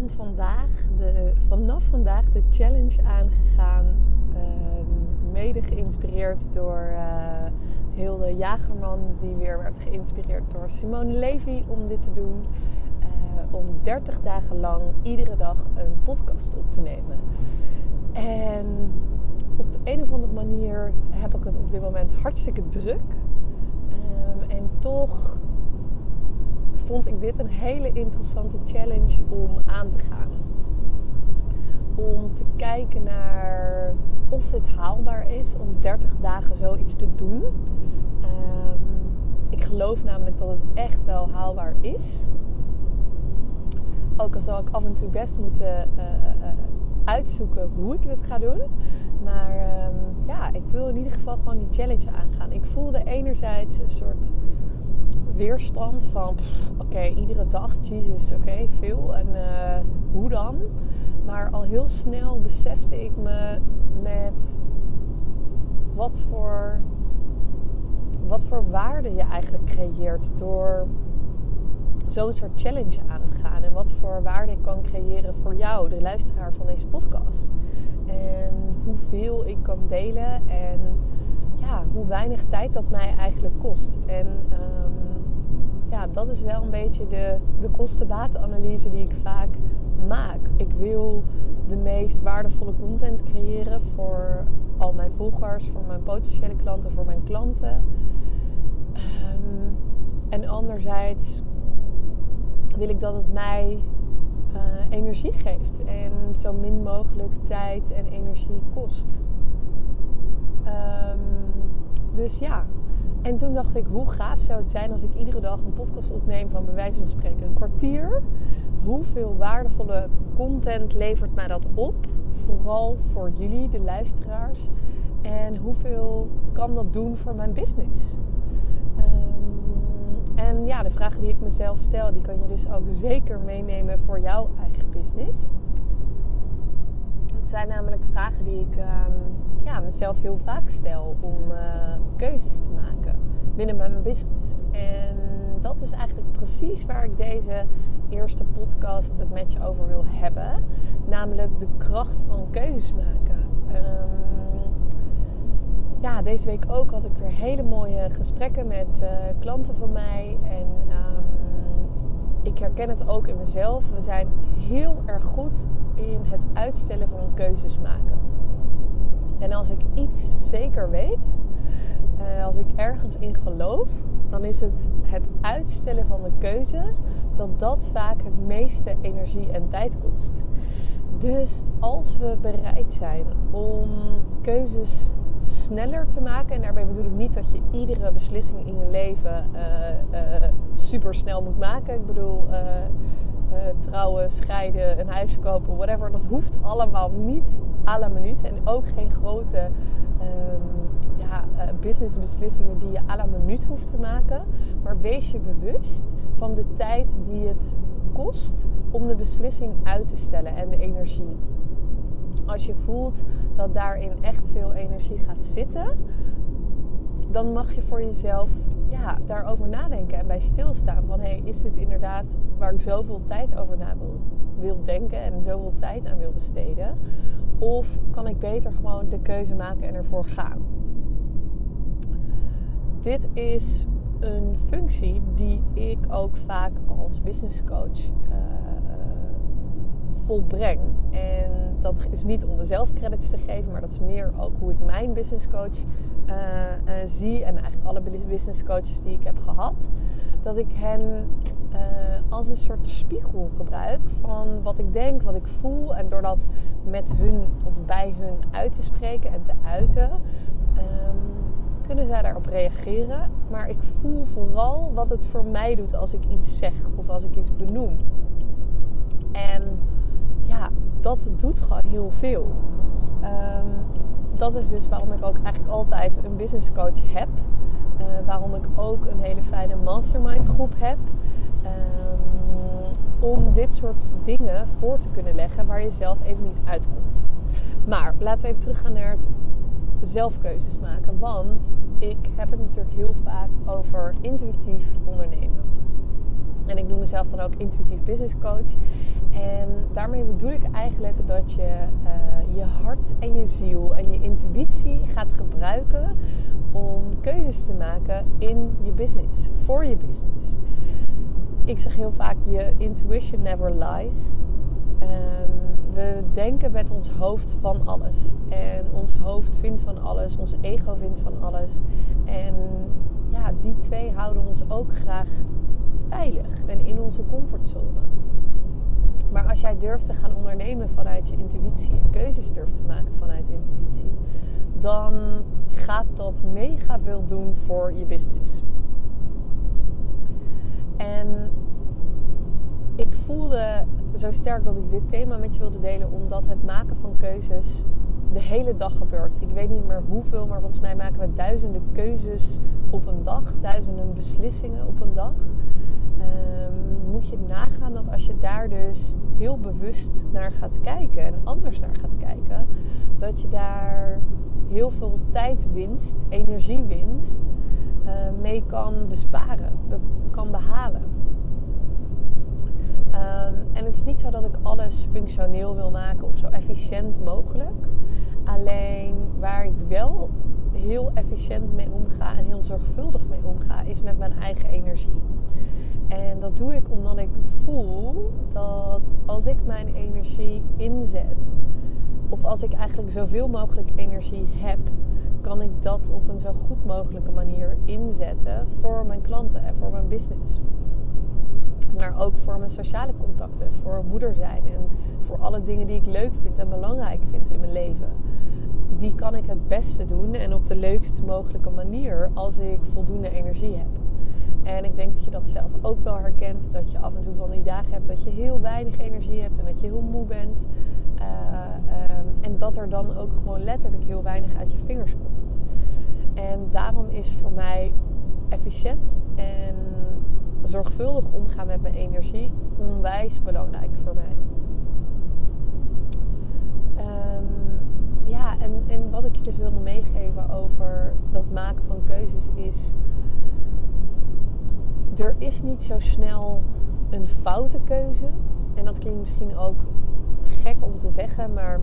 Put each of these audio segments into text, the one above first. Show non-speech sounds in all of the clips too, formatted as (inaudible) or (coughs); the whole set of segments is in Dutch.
ben vandaag de, vanaf vandaag de challenge aangegaan. ehm, mede geïnspireerd door Hilde Jagerman, die weer werd geïnspireerd door Simone Levy om dit te doen. Eh, om 30 dagen lang iedere dag een podcast op te nemen. En op de een of andere manier heb ik het op dit moment hartstikke druk. Ehm, en toch vond ik dit een hele interessante challenge om aan te gaan. Om te kijken naar of dit haalbaar is om 30 dagen zoiets te doen. Um, ik geloof namelijk dat het echt wel haalbaar is. Ook al zal ik af en toe best moeten uh, uh, uitzoeken hoe ik dit ga doen. Maar um, ja, ik wil in ieder geval gewoon die challenge aangaan. Ik voelde enerzijds een soort weerstand van oké, iedere dag, Jesus, oké, veel en uh, hoe dan? Maar al heel snel besefte ik me met wat voor, wat voor waarde je eigenlijk creëert door zo'n soort challenge aan te gaan. En wat voor waarde ik kan creëren voor jou, de luisteraar van deze podcast. En hoeveel ik kan delen en ja, hoe weinig tijd dat mij eigenlijk kost. En um, ja, dat is wel een beetje de, de kosten-batenanalyse die ik vaak maak. Ik wil de meest waardevolle content creëren voor al mijn volgers, voor mijn potentiële klanten, voor mijn klanten. Um, en anderzijds wil ik dat het mij uh, energie geeft en zo min mogelijk tijd en energie kost. Um, dus ja, en toen dacht ik, hoe gaaf zou het zijn als ik iedere dag een podcast opneem van bij wijze van spreken een kwartier. Hoeveel waardevolle content levert mij dat op? Vooral voor jullie, de luisteraars. En hoeveel kan dat doen voor mijn business? Um, en ja, de vragen die ik mezelf stel, die kan je dus ook zeker meenemen voor jouw eigen business. Het zijn namelijk vragen die ik um, ja, mezelf heel vaak stel om uh, keuzes te maken binnen mijn business. En dat is eigenlijk precies waar ik deze eerste podcast het met je over wil hebben. Namelijk de kracht van keuzes maken. Um, ja, deze week ook had ik weer hele mooie gesprekken met uh, klanten van mij. En um, ik herken het ook in mezelf. We zijn heel erg goed in het uitstellen van keuzes maken. En als ik iets zeker weet, uh, als ik ergens in geloof, dan is het het uitstellen van de keuze dat dat vaak het meeste energie en tijd kost. Dus als we bereid zijn om keuzes sneller te maken, en daarbij bedoel ik niet dat je iedere beslissing in je leven uh, uh, super snel moet maken. Ik bedoel, trouwen, scheiden, een huis kopen, whatever. Dat hoeft allemaal niet à la minuut. En ook geen grote um, ja, uh, businessbeslissingen die je à la minuut hoeft te maken. Maar wees je bewust van de tijd die het kost om de beslissing uit te stellen en de energie. Als je voelt dat daarin echt veel energie gaat zitten, dan mag je voor jezelf ja, daarover nadenken en bij stilstaan. Van hey, is dit inderdaad waar ik zoveel tijd over na wil, denken en zoveel tijd aan wil besteden? Of kan ik beter gewoon de keuze maken en ervoor gaan? Dit is een functie die ik ook vaak als business coach uh, volbreng. En dat is niet om mezelf credits te geven, maar dat is meer ook hoe ik mijn business coach uh, uh, zie. En eigenlijk alle business coaches die ik heb gehad. Dat ik hen uh, als een soort spiegel gebruik van wat ik denk, wat ik voel. En door dat met hun of bij hun uit te spreken en te uiten. Um, kunnen zij daarop reageren. Maar ik voel vooral wat het voor mij doet als ik iets zeg of als ik iets benoem. En ja, dat doet gewoon heel veel. Ehm, dat is dus waarom ik ook eigenlijk altijd een business coach heb. Uh, waarom ik ook een hele fijne mastermind groep heb. Um, om dit soort dingen voor te kunnen leggen waar je zelf even niet uitkomt. Maar laten we even teruggaan naar het zelfkeuzes maken. Want ik heb het natuurlijk heel vaak over intuïtief ondernemen. En ik noem mezelf dan ook intuïtief business coach. En daarmee bedoel ik eigenlijk dat je uh, je hart en je ziel en je intuïtie gaat gebruiken om keuzes te maken in je business, voor je business. Ik zeg heel vaak: je intuition never lies. Um, we denken met ons hoofd van alles. En ons hoofd vindt van alles, ons ego vindt van alles. En ja, die twee houden ons ook graag veilig en in onze comfortzone. Maar als jij durft te gaan ondernemen vanuit je intuïtie en keuzes durft te maken vanuit intuïtie, dan gaat dat mega veel doen voor je business. En ik voelde zo sterk dat ik dit thema met je wilde delen, omdat het maken van keuzes de hele dag gebeurt. Ik weet niet meer hoeveel, maar volgens mij maken we duizenden keuzes op een dag, duizenden beslissingen op een dag. Um, moet je nagaan dat als je daar dus heel bewust naar gaat kijken en anders naar gaat kijken, dat je daar heel veel tijdwinst, energiewinst uh, mee kan besparen, kan behalen. Um, en het is niet zo dat ik alles functioneel wil maken of zo efficiënt mogelijk. Alleen waar ik wel heel efficiënt mee omga en heel zorgvuldig mee omga, is met mijn eigen energie. En dat doe ik omdat ik voel dat als ik mijn energie inzet, of als ik eigenlijk zoveel mogelijk energie heb, kan ik dat op een zo goed mogelijke manier inzetten voor mijn klanten en voor mijn business. Maar ook voor mijn sociale contacten, voor moeder zijn en voor alle dingen die ik leuk vind en belangrijk vind in mijn leven. Die kan ik het beste doen en op de leukst mogelijke manier als ik voldoende energie heb. En ik denk dat je dat zelf ook wel herkent. Dat je af en toe van die dagen hebt dat je heel weinig energie hebt en dat je heel moe bent. Uh, um, en dat er dan ook gewoon letterlijk heel weinig uit je vingers komt. En daarom is voor mij efficiënt en zorgvuldig omgaan met mijn energie onwijs belangrijk voor mij. Um, ja, en, en wat ik je dus wilde meegeven over dat maken van keuzes is. Er is niet zo snel een foute keuze. En dat klinkt misschien ook gek om te zeggen, maar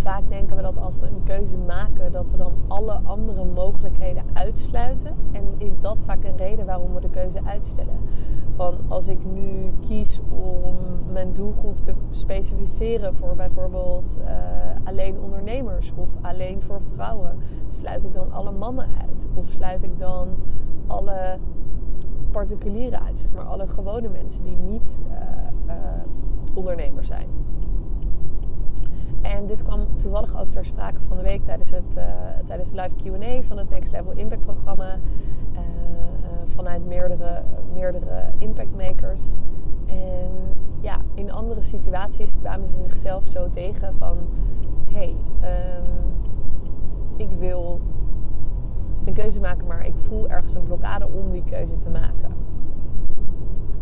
vaak denken we dat als we een keuze maken, dat we dan alle andere mogelijkheden uitsluiten. En is dat vaak een reden waarom we de keuze uitstellen. Van als ik nu kies om mijn doelgroep te specificeren voor bijvoorbeeld uh, alleen ondernemers of alleen voor vrouwen, sluit ik dan alle mannen uit? Of sluit ik dan alle particulieren uit, zeg maar alle gewone mensen die niet uh, uh, ondernemer zijn? En dit kwam toevallig ook ter sprake van de week tijdens het, uh, tijdens de live QA van het Next Level Impact programma. Uh, vanuit meerdere, meerdere impact makers. En ja, in andere situaties kwamen ze zichzelf zo tegen van: hé, hey, um, ik wil een keuze maken, maar ik voel ergens een blokkade om die keuze te maken.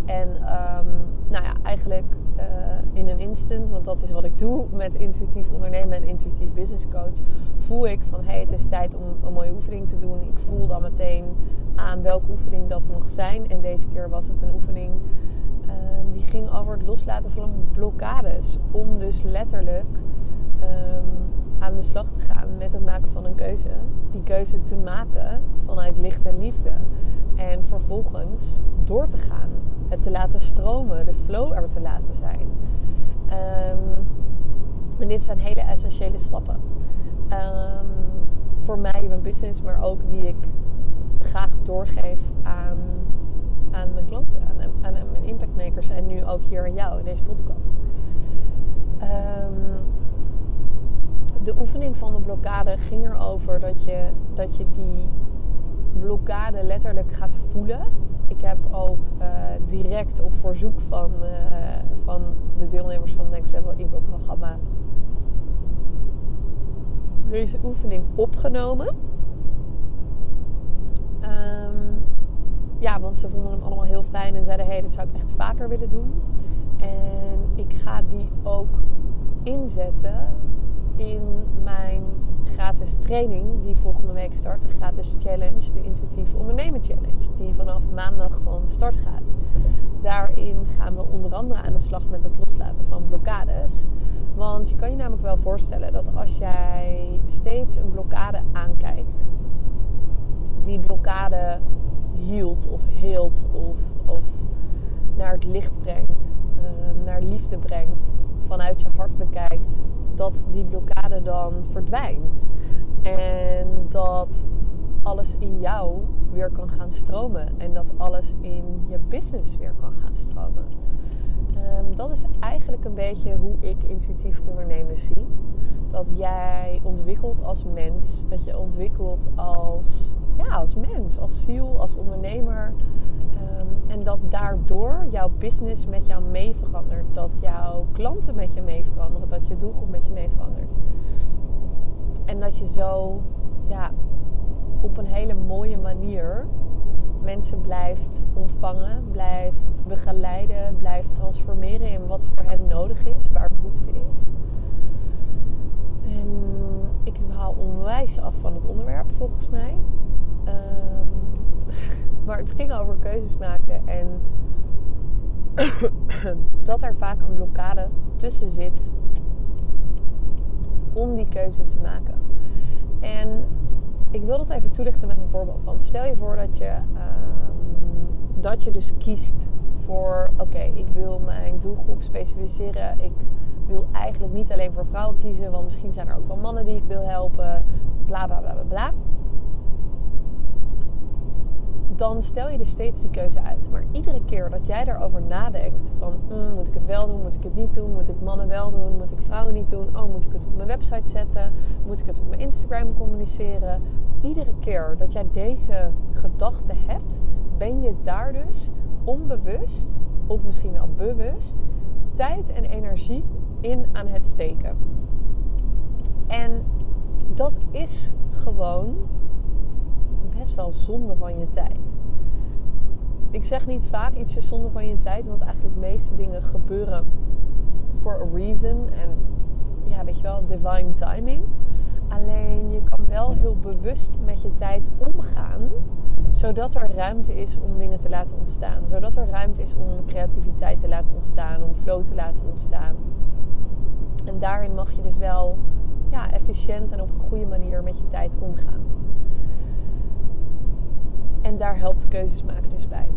En um, nou ja, eigenlijk uh, in een instant, want dat is wat ik doe met intuïtief ondernemen en intuïtief business coach, voel ik van hé, hey, het is tijd om een mooie oefening te doen. Ik voel dan meteen aan welke oefening dat mag zijn. En deze keer was het een oefening um, die ging over het loslaten van blokkades. Om dus letterlijk um, aan de slag te gaan met het maken van een keuze. Die keuze te maken vanuit licht en liefde. En vervolgens door te gaan. Het te laten stromen, de flow er te laten zijn. Um, en dit zijn hele essentiële stappen. Um, voor mij in mijn business, maar ook die ik graag doorgeef aan, aan mijn klanten, aan, mijn impactmakers en nu ook hier aan jou in deze podcast. Um, de oefening van de blokkade ging erover dat je, dat je die blokkade letterlijk gaat voelen. Ik heb ook uh, direct op verzoek van, uh, van de deelnemers van Next Level Info programma deze oefening opgenomen. Ehm, ja, want ze vonden hem allemaal heel fijn en zeiden: hey, dit zou ik echt vaker willen doen. En ik ga die ook inzetten in mijn gratis training die volgende week start. De gratis challenge, de intuïtief ondernemen challenge. Die vanaf maandag van start gaat. Daarin gaan we onder andere aan de slag met het loslaten van blokkades. Want je kan je namelijk wel voorstellen dat als jij steeds een blokkade aankijkt, die blokkade hield of heelt of, of naar het licht brengt, uh, naar liefde brengt, vanuit je hart bekijkt, dat die blokkade dan verdwijnt. En dat alles in jou weer kan gaan stromen. En dat alles in je business weer kan gaan stromen. Um, dat is eigenlijk een beetje hoe ik intuïtief ondernemen zie. Dat jij ontwikkelt als mens, dat je ontwikkelt als, ja, als mens, als ziel, als ondernemer. En dat daardoor jouw business met jou mee verandert. Dat jouw klanten met je mee veranderen. Dat je doelgroep met je mee verandert. En dat je zo ja, op een hele mooie manier mensen blijft ontvangen, blijft begeleiden, blijft transformeren in wat voor hen nodig is, waar behoefte is. En ik haal onwijs af van het onderwerp volgens mij. Um, (laughs) maar het ging over keuzes maken en (coughs) dat er vaak een blokkade tussen zit om die keuze te maken. En ik wil dat even toelichten met een voorbeeld. Want stel je voor dat je, ehm, dat je dus kiest voor: oké, ik wil mijn doelgroep specificeren. Ik wil eigenlijk niet alleen voor vrouwen kiezen, want misschien zijn er ook wel mannen die ik wil helpen. Bla bla bla bla bla dan stel je dus steeds die keuze uit. Maar iedere keer dat jij daarover nadenkt van mm, moet ik het wel doen, moet ik het niet doen, moet ik mannen wel doen, moet ik vrouwen niet doen, oh moet ik het op mijn website zetten, moet ik het op mijn Instagram communiceren. Iedere keer dat jij deze gedachte hebt, ben je daar dus onbewust of misschien wel bewust tijd en energie in aan het steken. En dat is gewoon best wel zonde van je tijd. Ik zeg niet vaak iets is zonde van je tijd, want eigenlijk de meeste dingen gebeuren for a reason. En ja, weet je wel, divine timing. Alleen je kan wel heel bewust met je tijd omgaan, zodat er ruimte is om dingen te laten ontstaan. Zodat er ruimte is om creativiteit te laten ontstaan, om flow te laten ontstaan. En daarin mag je dus wel ja, efficiënt en op een goede manier met je tijd omgaan. En daar helpt keuzes maken dus bij.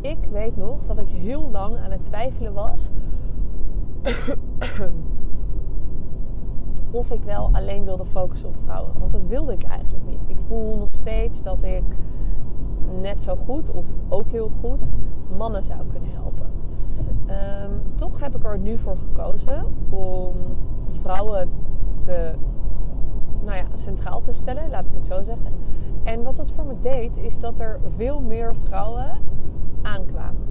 Ik weet nog dat ik heel lang aan het twijfelen was (coughs) of ik wel alleen wilde focussen op vrouwen. Want dat wilde ik eigenlijk niet. Ik voel nog steeds dat ik net zo goed of ook heel goed mannen zou kunnen helpen. Ehm, toch heb ik er nu voor gekozen om vrouwen te, nou ja, centraal te stellen, laat ik het zo zeggen. En wat dat voor me deed, is dat er veel meer vrouwen aankwamen.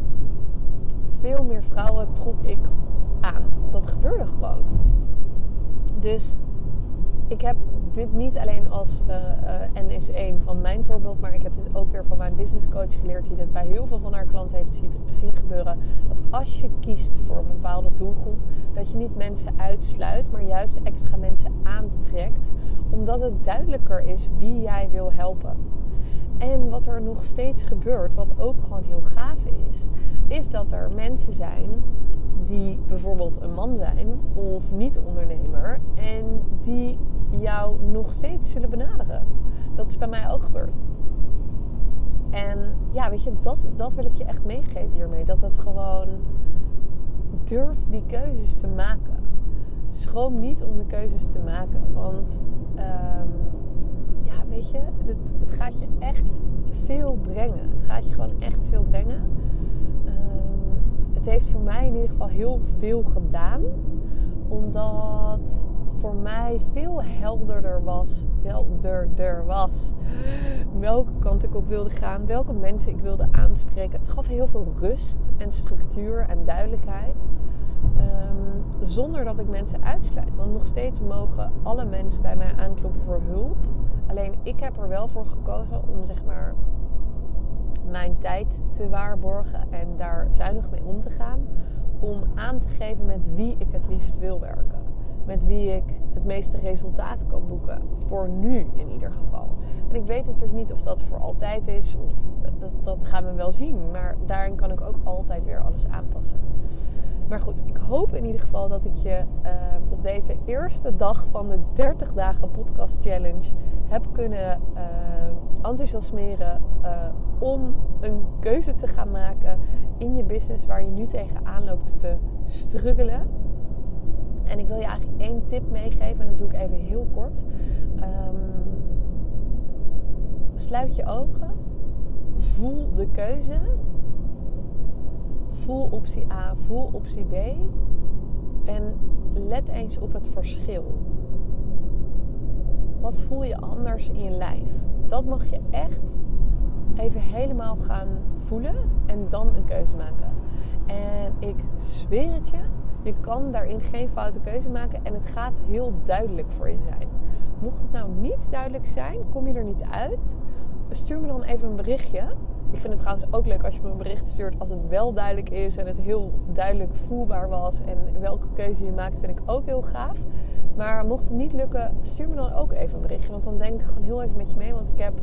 Veel meer vrouwen trok ik aan. Dat gebeurde gewoon. Dus ik heb dit niet alleen als uh, is één van mijn voorbeeld, maar ik heb dit ook weer van mijn business coach geleerd, die dit bij heel veel van haar klanten heeft zien gebeuren. Dat als je kiest voor een bepaalde doelgroep, dat je niet mensen uitsluit, maar juist extra mensen aantrekt, omdat het duidelijker is wie jij wil helpen. En wat er nog steeds gebeurt, wat ook gewoon heel gaaf is, is dat er mensen zijn die bijvoorbeeld een man zijn of niet ondernemer en die jou nog steeds zullen benaderen. Dat is bij mij ook gebeurd. En ja, weet je, dat, dat wil ik je echt meegeven hiermee. Dat het gewoon durf die keuzes te maken. Schroom niet om de keuzes te maken. Want ja, je, het, gaat je echt veel brengen. Het gaat je gewoon echt veel brengen. Um, het heeft voor mij in ieder geval heel veel gedaan. Omdat voor mij veel helderder was, helderder was welke kant ik op wilde gaan, welke mensen ik wilde aanspreken. Het gaf heel veel rust en structuur en duidelijkheid. Um, zonder dat ik mensen uitsluit. Want nog steeds mogen alle mensen bij mij aankloppen voor hulp. Alleen ik heb er wel voor gekozen om zeg maar mijn tijd te waarborgen en daar zuinig mee om te gaan. Om aan te geven met wie ik het liefst wil werken. Met wie ik het meeste resultaat kan boeken. Voor nu in ieder geval. En ik weet natuurlijk niet of dat voor altijd is. Of dat, dat gaan we wel zien. Maar daarin kan ik ook altijd weer alles aanpassen. Maar goed, ik hoop in ieder geval dat ik je uh, op deze eerste dag van de 30 dagen podcast challenge heb kunnen uh, enthousiasmeren uh, om een keuze te gaan maken in je business waar je nu tegenaan loopt te struggelen. En ik wil je eigenlijk één tip meegeven en dat doe ik even heel kort. Um, sluit je ogen, voel de keuze Voel optie A, voel optie B. En let eens op het verschil. Wat voel je anders in je lijf? Dat mag je echt even helemaal gaan voelen en dan een keuze maken. En ik zweer het je, je kan daarin geen foute keuze maken en het gaat heel duidelijk voor je zijn. Mocht het nou niet duidelijk zijn, kom je er niet uit, stuur me dan even een berichtje ik vind het trouwens ook leuk als je me een bericht stuurt als het wel duidelijk is en het heel duidelijk voelbaar was. En welke keuze je maakt, vind ik ook heel gaaf. Maar mocht het niet lukken, stuur me dan ook even een berichtje. Want dan denk ik gewoon heel even met je mee. Want ik heb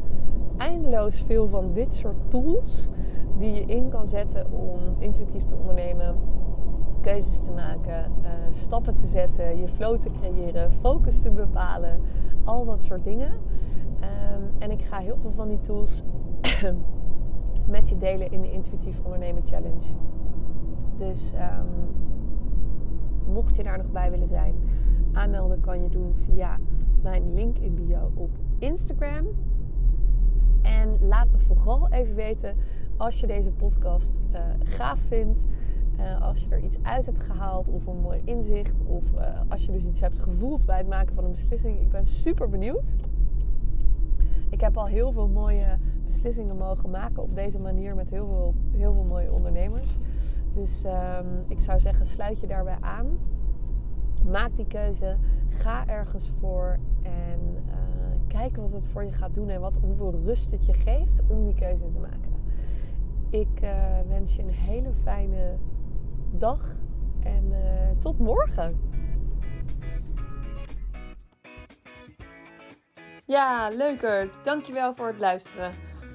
eindeloos veel van dit soort tools die je in kan zetten om intuïtief te ondernemen. Keuzes te maken, uh, stappen te zetten, je flow te creëren, focus te bepalen, al dat soort dingen. Um, en ik ga heel veel van die tools met je delen in de Intuïtief Ondernemen Challenge. Dus um, mocht je daar nog bij willen zijn, aanmelden kan je doen via mijn link in bio op Instagram. En laat me vooral even weten als je deze podcast uh, gaaf vindt. Uh, als je er iets uit hebt gehaald of een mooi inzicht. Of uh, als je dus iets hebt gevoeld bij het maken van een beslissing. Ik ben super benieuwd. Ik heb al heel veel mooie beslissingen mogen maken op deze manier met heel veel, heel veel mooie ondernemers. Dus um, ik zou zeggen, sluit je daarbij aan. Maak die keuze. Ga ergens voor. En uh, kijk wat het voor je gaat doen en wat, hoeveel rust het je geeft om die keuze te maken. Ik uh, wens je een hele fijne dag en uh, tot morgen. Ja, leukert. Dankjewel voor het luisteren.